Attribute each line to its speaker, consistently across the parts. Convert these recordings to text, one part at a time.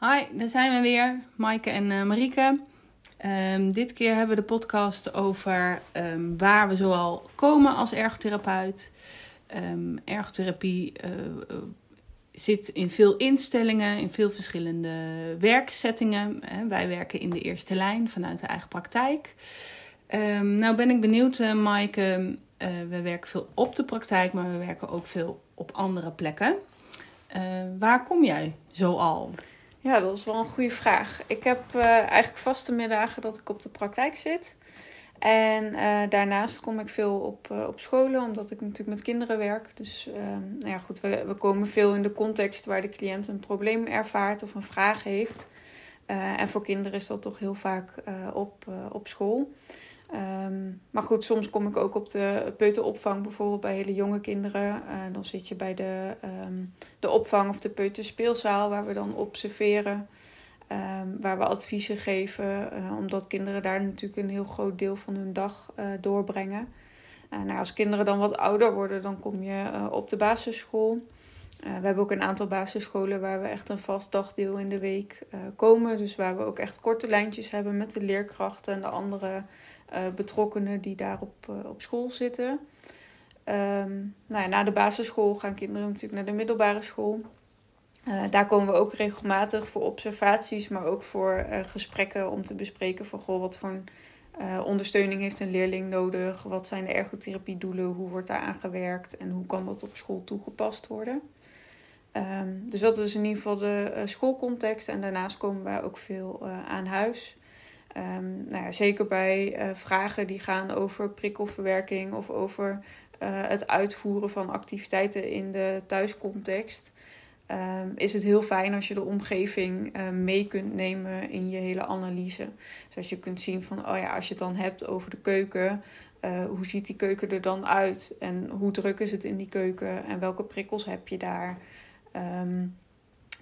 Speaker 1: Hi, daar zijn we weer, Maaike en uh, dit keer hebben we de podcast over um, waar we zoal komen als ergotherapeut. Um, ergotherapie uh, uh, zit in veel instellingen, in veel verschillende werksettingen. wij werken in de eerste lijn vanuit de eigen praktijk. nou ben ik benieuwd, uh, Maaike. we werken veel op de praktijk, maar we werken ook veel op andere plekken. waar kom jij zoal?
Speaker 2: Ja, dat is wel een goede vraag. Ik heb uh, eigenlijk vaste middagen dat ik op de praktijk zit. En uh, daarnaast kom ik veel op, uh, op scholen, omdat ik natuurlijk met kinderen werk. Dus nou ja, goed, we, we komen veel in de context waar de cliënt een probleem ervaart of een vraag heeft. en voor kinderen is dat toch heel vaak op, op school. Um, maar goed, soms kom ik ook op de peuteropvang, bijvoorbeeld bij hele jonge kinderen. Uh, dan zit je bij de, um, de opvang of de peuterspeelzaal, waar we dan observeren. Um, waar we adviezen geven, uh, omdat kinderen daar natuurlijk een heel groot deel van hun dag uh, doorbrengen. nou, als kinderen dan wat ouder worden, dan kom je op de basisschool. we hebben ook een aantal basisscholen waar we echt een vast dagdeel in de week komen. Dus waar we ook echt korte lijntjes hebben met de leerkrachten en de andere betrokkenen die daar op, uh, op school zitten. Um, nou ja, na de basisschool gaan kinderen natuurlijk naar de middelbare school. Uh, daar komen we ook regelmatig voor observaties, maar ook voor gesprekken om te bespreken van goh, wat voor ondersteuning heeft een leerling nodig, wat zijn de ergotherapiedoelen, hoe wordt daar aan gewerkt en hoe kan dat op school toegepast worden. Um, dus dat is in ieder geval de schoolcontext en daarnaast komen wij ook veel aan huis. Um, nou ja, zeker bij uh, vragen die gaan over prikkelverwerking of over uh, het uitvoeren van activiteiten in de thuiscontext. Um, is het heel fijn als je de omgeving uh, mee kunt nemen in je hele analyse. Dus als je kunt zien van, oh ja, als je het dan hebt over de keuken, hoe ziet die keuken er dan uit? En hoe druk is het in die keuken? En welke prikkels heb je daar? Um,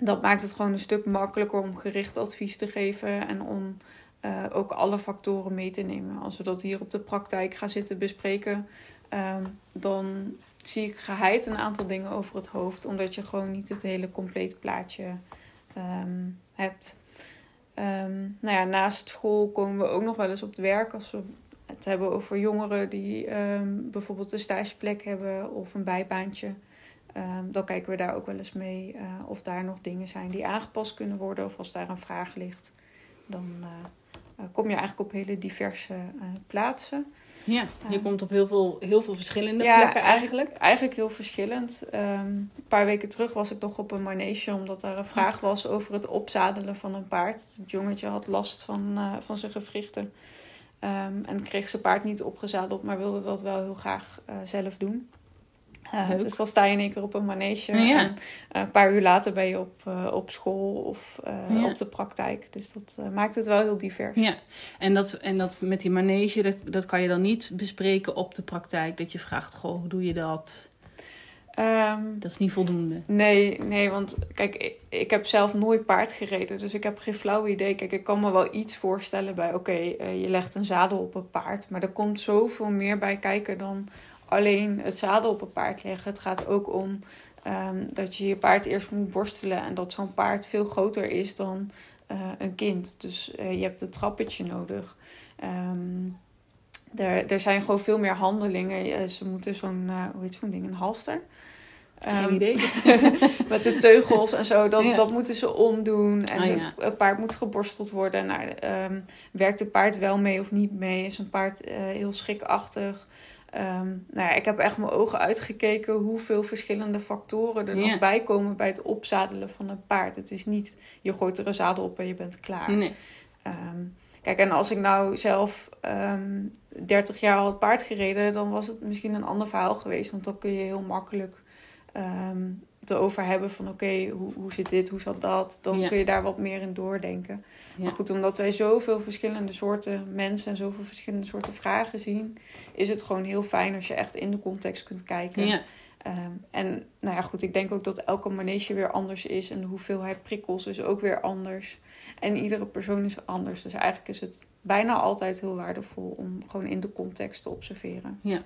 Speaker 2: dat maakt het gewoon een stuk makkelijker om gericht advies te geven en om uh, ook alle factoren mee te nemen. Als we dat hier op de praktijk gaan zitten bespreken, um, dan zie ik geheid een aantal dingen over het hoofd, omdat je gewoon niet het hele complete plaatje um, hebt. Um, nou ja, naast school komen we ook nog wel eens op het werk als we het hebben over jongeren die bijvoorbeeld een stageplek hebben of een bijbaantje. dan kijken we daar ook wel eens mee uh, of daar nog dingen zijn die aangepast kunnen worden of als daar een vraag ligt. Dan uh, kom je eigenlijk op hele diverse uh, plaatsen.
Speaker 1: Ja, je komt op heel veel, heel veel verschillende ja, plekken eigenlijk.
Speaker 2: Eigenlijk heel verschillend. Um, een paar weken terug was ik nog op een manege omdat er een vraag was over het opzadelen van een paard. Het jongetje had last van, uh, van zijn gewrichten. Um, en kreeg zijn paard niet opgezadeld, maar wilde dat wel heel graag zelf doen. Uh, dus dan sta je in één keer op een manege. Ja. En uh, een paar uur later ben je op, uh, op school of ja. op de praktijk. Dus dat maakt het wel heel divers.
Speaker 1: Ja, en dat, en dat met die manege, dat, dat kan je dan niet bespreken op de praktijk. Dat je vraagt, goh, hoe doe je dat? Um, dat is niet voldoende.
Speaker 2: Nee, nee, want kijk, ik, ik, heb zelf nooit paard gereden. Dus ik heb geen flauw idee. Kijk, ik kan me wel iets voorstellen bij, oké, okay, je legt een zadel op een paard. Maar er komt zoveel meer bij kijken dan alleen het zadel op een paard leggen. Het gaat ook om um, dat je je paard eerst moet borstelen. En dat zo'n paard veel groter is dan uh, een kind. Dus uh, je hebt het trappetje nodig. Um, er, er zijn gewoon veel meer handelingen. Ze moeten zo'n, uh, hoe heet zo'n ding, een halster.
Speaker 1: Geen um, idee.
Speaker 2: met de teugels en zo, dat, ja. dat moeten ze omdoen. En ja. het paard moet geborsteld worden. Nou, um, werkt het paard wel mee of niet mee? Is een paard heel schrikachtig? Um, nou ja, ik heb echt mijn ogen uitgekeken hoeveel verschillende factoren er ja. nog bij komen bij het opzadelen van een paard. Het is niet je gooit er een zadel op en je bent klaar.
Speaker 1: Nee.
Speaker 2: Um, kijk, en als ik nou zelf um, ehm, 30 jaar had paard gereden, dan was het misschien een ander verhaal geweest. Want dan kun je heel makkelijk te over hebben van oké, okay, hoe, hoe zit dit, hoe zat dat? Dan ja. kun je daar wat meer in doordenken. Ja. Maar goed, omdat wij zoveel verschillende soorten mensen en zoveel verschillende soorten vragen zien, is het gewoon heel fijn als je echt in de context kunt kijken.
Speaker 1: Ja.
Speaker 2: Um, en nou ja, goed, ik denk ook dat elke manege weer anders is en de hoeveelheid prikkels is ook weer anders. En iedere persoon is anders. Dus eigenlijk is het bijna altijd heel waardevol om gewoon in de context te observeren.
Speaker 1: Ja,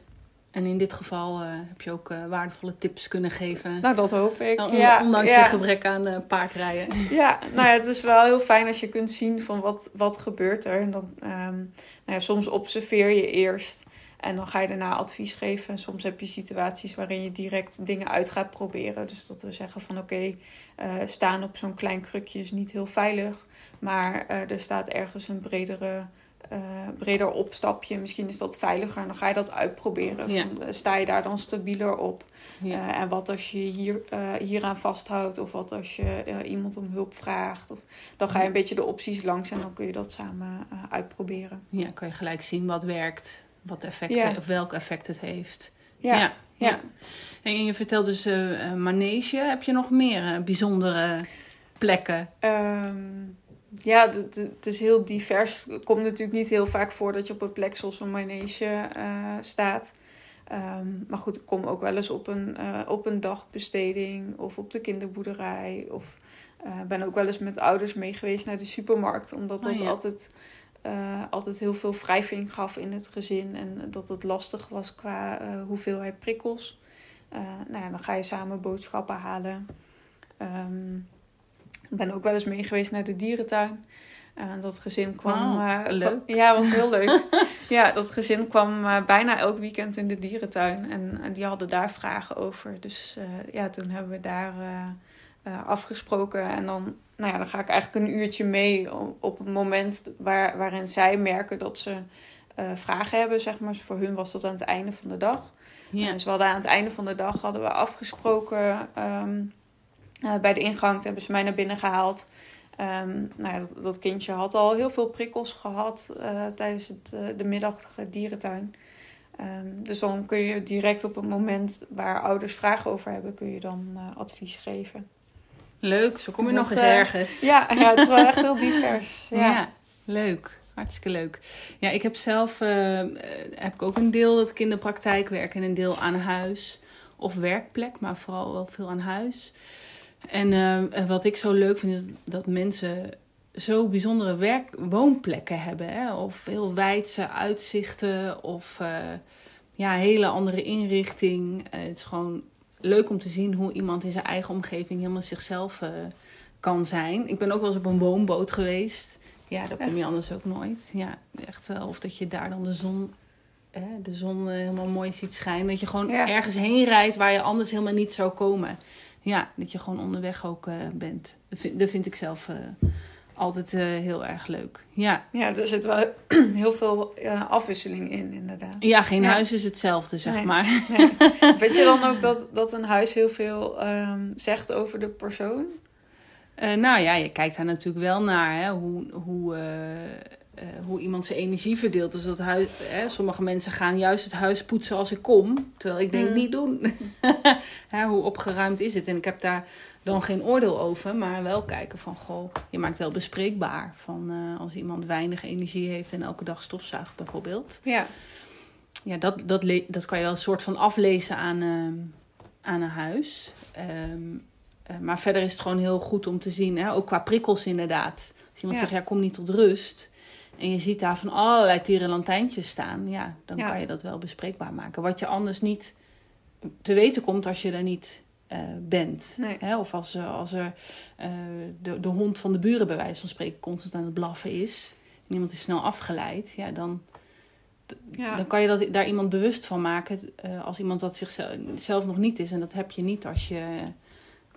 Speaker 1: En in dit geval eh, heb je ook eh, waardevolle tips kunnen geven.
Speaker 2: Nou, dat hoop ik.
Speaker 1: On-
Speaker 2: ja,
Speaker 1: ondanks
Speaker 2: ja.
Speaker 1: je gebrek aan eh, paardrijden.
Speaker 2: Ja, nou ja, het is wel heel fijn als je kunt zien van wat, wat gebeurt er. En dan, ehm, nou ja, soms observeer je eerst en dan ga je daarna advies geven. En soms heb je situaties waarin je direct dingen uit gaat proberen. Dus dat we zeggen van oké, staan op zo'n klein krukje is niet heel veilig. Maar er staat ergens een bredere, eh, breder opstapje. Misschien is dat veiliger en dan ga je dat uitproberen.
Speaker 1: Ja.
Speaker 2: Van, eh, sta je daar dan stabieler op?
Speaker 1: Ja.
Speaker 2: Eh, en wat als je hier, hieraan vasthoudt, of wat als je iemand om hulp vraagt. Of, dan ga je een beetje de opties langs en dan kun je dat samen uitproberen.
Speaker 1: ja, kan je gelijk zien wat werkt, wat effect,
Speaker 2: Ja.
Speaker 1: of welk effect het heeft.
Speaker 2: Ja,
Speaker 1: ja. En je vertelt dus eh, manege. Heb je nog meer bijzondere plekken?
Speaker 2: Ehm, ja, het- is heel divers. Het komt natuurlijk niet heel vaak voor dat je op een plek zoals een manege eh, staat. Ehm, maar goed, ik kom ook wel eens op een, eh, op een dagbesteding of op de kinderboerderij. Of eh, ben ook wel eens met ouders mee geweest naar de supermarkt. Omdat dat
Speaker 1: Oh, ja.
Speaker 2: altijd, altijd heel veel wrijving gaf in het gezin. En dat het lastig was qua hoeveelheid prikkels. Nou ja, dan ga je samen boodschappen halen. Ik ben ook wel eens mee geweest naar de dierentuin. Eh, dat gezin kwam.
Speaker 1: Wauw,
Speaker 2: eh,
Speaker 1: leuk.
Speaker 2: ja, was heel leuk. ja, dat gezin kwam eh, bijna elk weekend in de dierentuin. En, en die hadden daar vragen over. Dus ja, toen hebben we daar afgesproken. En dan, nou ja, dan ga ik eigenlijk een uurtje mee op, op het moment waar, waarin zij merken dat ze vragen hebben. Zeg maar. Voor hun was dat aan het einde van de dag.
Speaker 1: Ja.
Speaker 2: Dus we hadden aan het einde van de dag hadden we afgesproken ehm, eh, bij de ingang. Hebben ze mij naar binnen gehaald. Ehm, nou ja, dat, dat kindje had al heel veel prikkels gehad eh, tijdens het, eh, de middagige dierentuin. Ehm, dus dan kun je direct op het moment waar ouders vragen over hebben, kun je dan advies geven.
Speaker 1: Leuk, zo kom je
Speaker 2: Dus
Speaker 1: nog eens ergens.
Speaker 2: Ja, ja, het is wel echt heel divers.
Speaker 1: Ja.
Speaker 2: Ja.
Speaker 1: leuk. Hartstikke leuk. Ja, ik heb zelf heb ik ook een deel dat ik in de praktijk werk en een deel aan huis of werkplek, maar vooral wel veel aan huis. En eh, en wat ik zo leuk vind is dat mensen zo bijzondere werk woonplekken hebben, hè? of heel wijdse uitzichten of eh, ja, hele andere inrichting. Eh, het is gewoon leuk om te zien hoe iemand in zijn eigen omgeving helemaal zichzelf kan zijn. Ik ben ook wel eens op een woonboot geweest. Ja, daar kom je
Speaker 2: Echt?
Speaker 1: anders ook nooit. Ja, echt wel. Of dat je daar dan de zon, hè, de zon helemaal mooi ziet schijnen. Dat je gewoon
Speaker 2: Ja.
Speaker 1: ergens heen rijdt waar je anders helemaal niet zou komen. Ja, dat je gewoon onderweg ook eh, bent. Dat vind, dat vind ik zelf eh, altijd eh, heel erg leuk. Ja.
Speaker 2: ja, er zit wel heel veel afwisseling in, inderdaad.
Speaker 1: ja, geen
Speaker 2: Ja.
Speaker 1: huis is hetzelfde, zeg
Speaker 2: Nee.
Speaker 1: maar.
Speaker 2: Nee. Vind je dan ook dat, dat een huis heel veel ehm, zegt over de persoon?
Speaker 1: Nou ja, je kijkt daar natuurlijk wel naar hè, hoe, hoe, eh, hoe iemand zijn energie verdeelt. Dus dat huis, hè, sommige mensen gaan juist het huis poetsen als ik kom. Terwijl ik denk,
Speaker 2: Mm.
Speaker 1: niet doen. Hoe opgeruimd is het? En ik heb daar dan geen oordeel over. Maar wel kijken van, goh, je maakt wel bespreekbaar. Van eh, als iemand weinig energie heeft en elke dag stofzuigt bijvoorbeeld.
Speaker 2: Ja.
Speaker 1: Ja, dat, dat, dat kan je wel een soort van aflezen aan, ehm, aan een huis. Ehm, eh, maar verder is het gewoon heel goed om te zien, hè, ook qua prikkels inderdaad. Als iemand
Speaker 2: Ja.
Speaker 1: zegt, ja, kom niet tot rust. En je ziet daar van allerlei tierenlantijntjes staan. Ja, dan
Speaker 2: Ja.
Speaker 1: kan je dat wel bespreekbaar maken. Wat je anders niet te weten komt als je er niet eh, bent.
Speaker 2: Nee.
Speaker 1: Hè? Of als, er- als er eh, de, de hond van de buren bij wijze van spreken constant aan het blaffen is. En iemand is snel afgeleid. Ja, dan,
Speaker 2: Ja.
Speaker 1: dan kan je dat, daar iemand bewust van maken eh, als iemand dat zichzelf zelf nog niet is. En dat heb je niet als je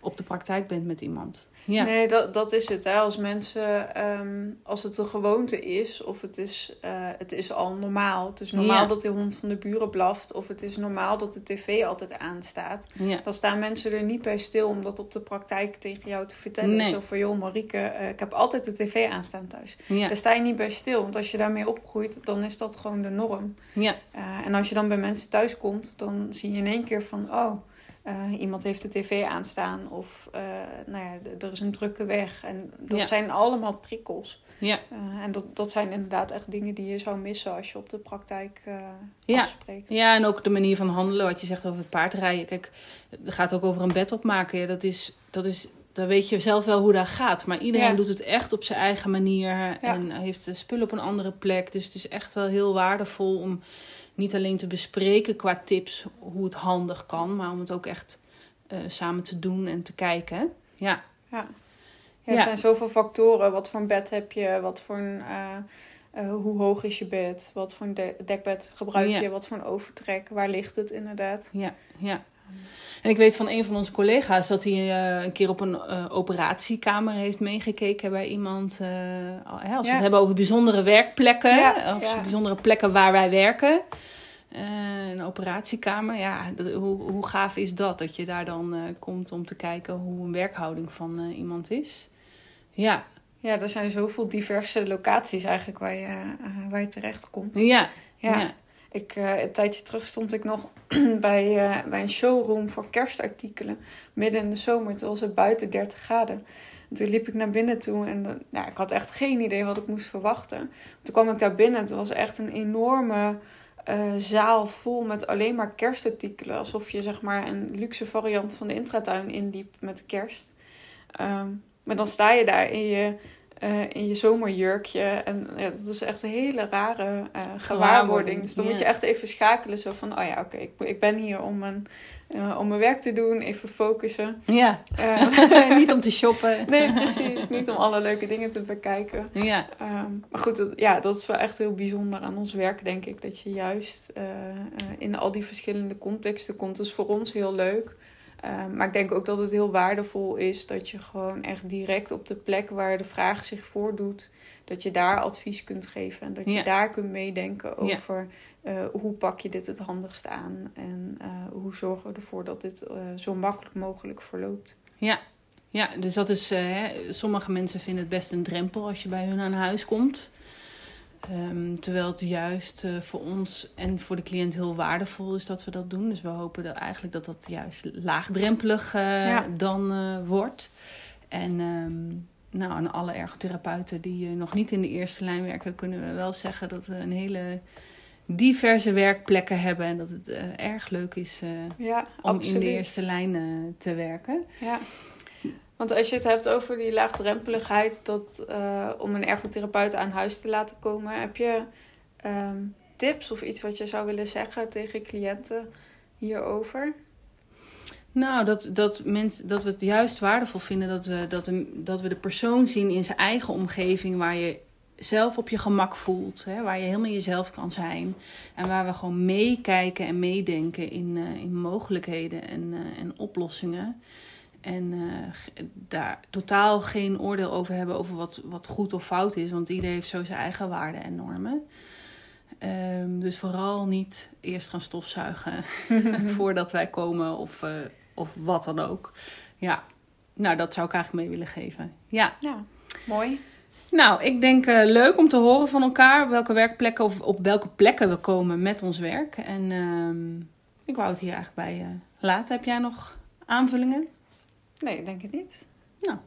Speaker 1: op de praktijk bent met iemand. Ja,
Speaker 2: Nee, dat, dat is het. Hè. Als mensen, ehm, als het een gewoonte is, of het is, eh, het is al normaal. Het is normaal
Speaker 1: Ja.
Speaker 2: dat de hond van de buren blaft, of het is normaal dat de tv altijd aanstaat.
Speaker 1: ja.
Speaker 2: Dan staan mensen er niet bij stil om dat op de praktijk tegen jou te vertellen.
Speaker 1: Nee.
Speaker 2: Zo van, joh Marieke, eh, ik heb altijd de tv aanstaan thuis.
Speaker 1: ja,
Speaker 2: Daar sta je niet bij stil, want als je daarmee opgroeit, dan is dat gewoon de norm.
Speaker 1: ja.
Speaker 2: Eh, en als je dan bij mensen thuis komt, dan zie je in één keer van, oh, eh, iemand heeft de tv aanstaan of eh, nou ja, er is een drukke weg. En dat
Speaker 1: Ja.
Speaker 2: zijn allemaal prikkels.
Speaker 1: ja.
Speaker 2: Eh, en dat, dat zijn inderdaad echt dingen die je zou missen als je op de praktijk
Speaker 1: Ja.
Speaker 2: afspreekt.
Speaker 1: Ja, en ook de manier van handelen, wat je zegt over het paardrijden. Kijk, het gaat ook over een bed opmaken. Ja, dat is, dat is, dan weet je zelf wel hoe dat gaat. Maar iedereen
Speaker 2: Ja.
Speaker 1: doet het echt op zijn eigen manier. En heeft de spullen op een andere plek. Dus het is echt wel heel waardevol om niet alleen te bespreken qua tips hoe het handig kan, maar om het ook echt eh, samen te doen en te kijken. Ja.
Speaker 2: Ja. Ja, er
Speaker 1: Ja.
Speaker 2: zijn zoveel factoren. Wat voor een bed heb je? Wat voor een, eh, eh, hoe hoog is je bed? Wat voor een de- dekbed gebruik je? Wat voor een overtrek? Waar ligt het inderdaad?
Speaker 1: Ja, ja. En ik weet van een van onze collega's dat hij eh, een keer op een eh, operatiekamer heeft meegekeken bij iemand. eh, hè, als we
Speaker 2: Ja.
Speaker 1: het hebben over bijzondere werkplekken,
Speaker 2: Ja,
Speaker 1: of
Speaker 2: ja.
Speaker 1: bijzondere plekken waar wij werken. Een operatiekamer, ja, dat- hoe, hoe gaaf is dat? Dat je daar dan komt om te kijken hoe een werkhouding van iemand is. Ja,
Speaker 2: Ja, er zijn zoveel diverse locaties eigenlijk waar je, waar je terecht komt.
Speaker 1: ja,
Speaker 2: Ja. Ik, eh, een tijdje terug stond ik nog bij, eh, bij een showroom voor kerstartikelen. Midden in de zomer, toen was het buiten 30 graden. En toen liep ik naar binnen toe en nou, ik had echt geen idee wat ik moest verwachten. Toen kwam ik daar binnen en het was echt een enorme eh, zaal vol met alleen maar kerstartikelen. Alsof je zeg maar een luxe variant van de intratuin inliep met kerst. Ehm, maar dan sta je daar in je, eh, in je zomerjurkje. En ja, dat is echt een hele rare eh, gewaarwording. Dus dan moet je echt even schakelen. Zo van, oh ja, oké, ik, ik ben hier om mijn, eh, om mijn werk te doen. Even focussen.
Speaker 1: ja. Niet om te shoppen.
Speaker 2: nee, precies. Niet om alle leuke dingen te bekijken.
Speaker 1: Ja,
Speaker 2: Ehm, maar goed, dat, ja, dat is wel echt heel bijzonder aan ons werk, denk ik. Dat je juist in al die verschillende contexten komt. Dat is voor ons heel leuk. Ehm, maar ik denk ook dat het heel waardevol is dat je gewoon echt direct op de plek waar de vraag zich voordoet, dat je daar advies kunt geven. En dat je
Speaker 1: Ja.
Speaker 2: daar kunt meedenken
Speaker 1: Ja.
Speaker 2: over eh, hoe pak je dit het handigst aan. En eh, hoe zorgen we ervoor dat dit eh, zo makkelijk mogelijk verloopt.
Speaker 1: Ja, ja dus dat is. hè, sommige mensen vinden het best een drempel als je bij hun aan huis komt. Ehm, terwijl het juist eh, voor ons en voor de cliënt heel waardevol is dat we dat doen. Dus we hopen dat eigenlijk dat dat juist laagdrempelig eh,
Speaker 2: Ja.
Speaker 1: dan eh, wordt. En ehm, nou, aan alle ergotherapeuten die nog niet in de eerste lijn werken, kunnen we wel zeggen dat we een hele diverse werkplekken hebben. En dat het erg leuk is
Speaker 2: Ja,
Speaker 1: om in de eerste lijn te werken.
Speaker 2: Ja, want als je het hebt over die laagdrempeligheid, dat, eh, om een ergotherapeut aan huis te laten komen, heb je ehm, tips of iets wat je zou willen zeggen tegen cliënten hierover?
Speaker 1: Nou, dat, dat, mensen, dat we het juist waardevol vinden dat we, dat, een, dat we de persoon zien in zijn eigen omgeving waar je zelf op je gemak voelt, hè, waar je helemaal jezelf kan zijn. En waar we gewoon meekijken en meedenken in, eh, in mogelijkheden en, eh, en oplossingen. En eh, daar totaal geen oordeel over hebben over wat, wat goed of fout is, want iedereen heeft zo zijn eigen waarden en normen. Ehm, dus vooral niet eerst gaan stofzuigen voordat wij komen of, eh, of wat dan ook. Ja, nou dat zou ik eigenlijk mee willen geven. Ja,
Speaker 2: Ja, mooi.
Speaker 1: nou ik denk eh, leuk om te horen van elkaar op welke werkplekken of op welke plekken we komen met ons werk. En ehm, ik wou het hier eigenlijk bij laten. Heb jij nog aanvullingen?
Speaker 2: Nee, ik denk het niet.
Speaker 1: Nou,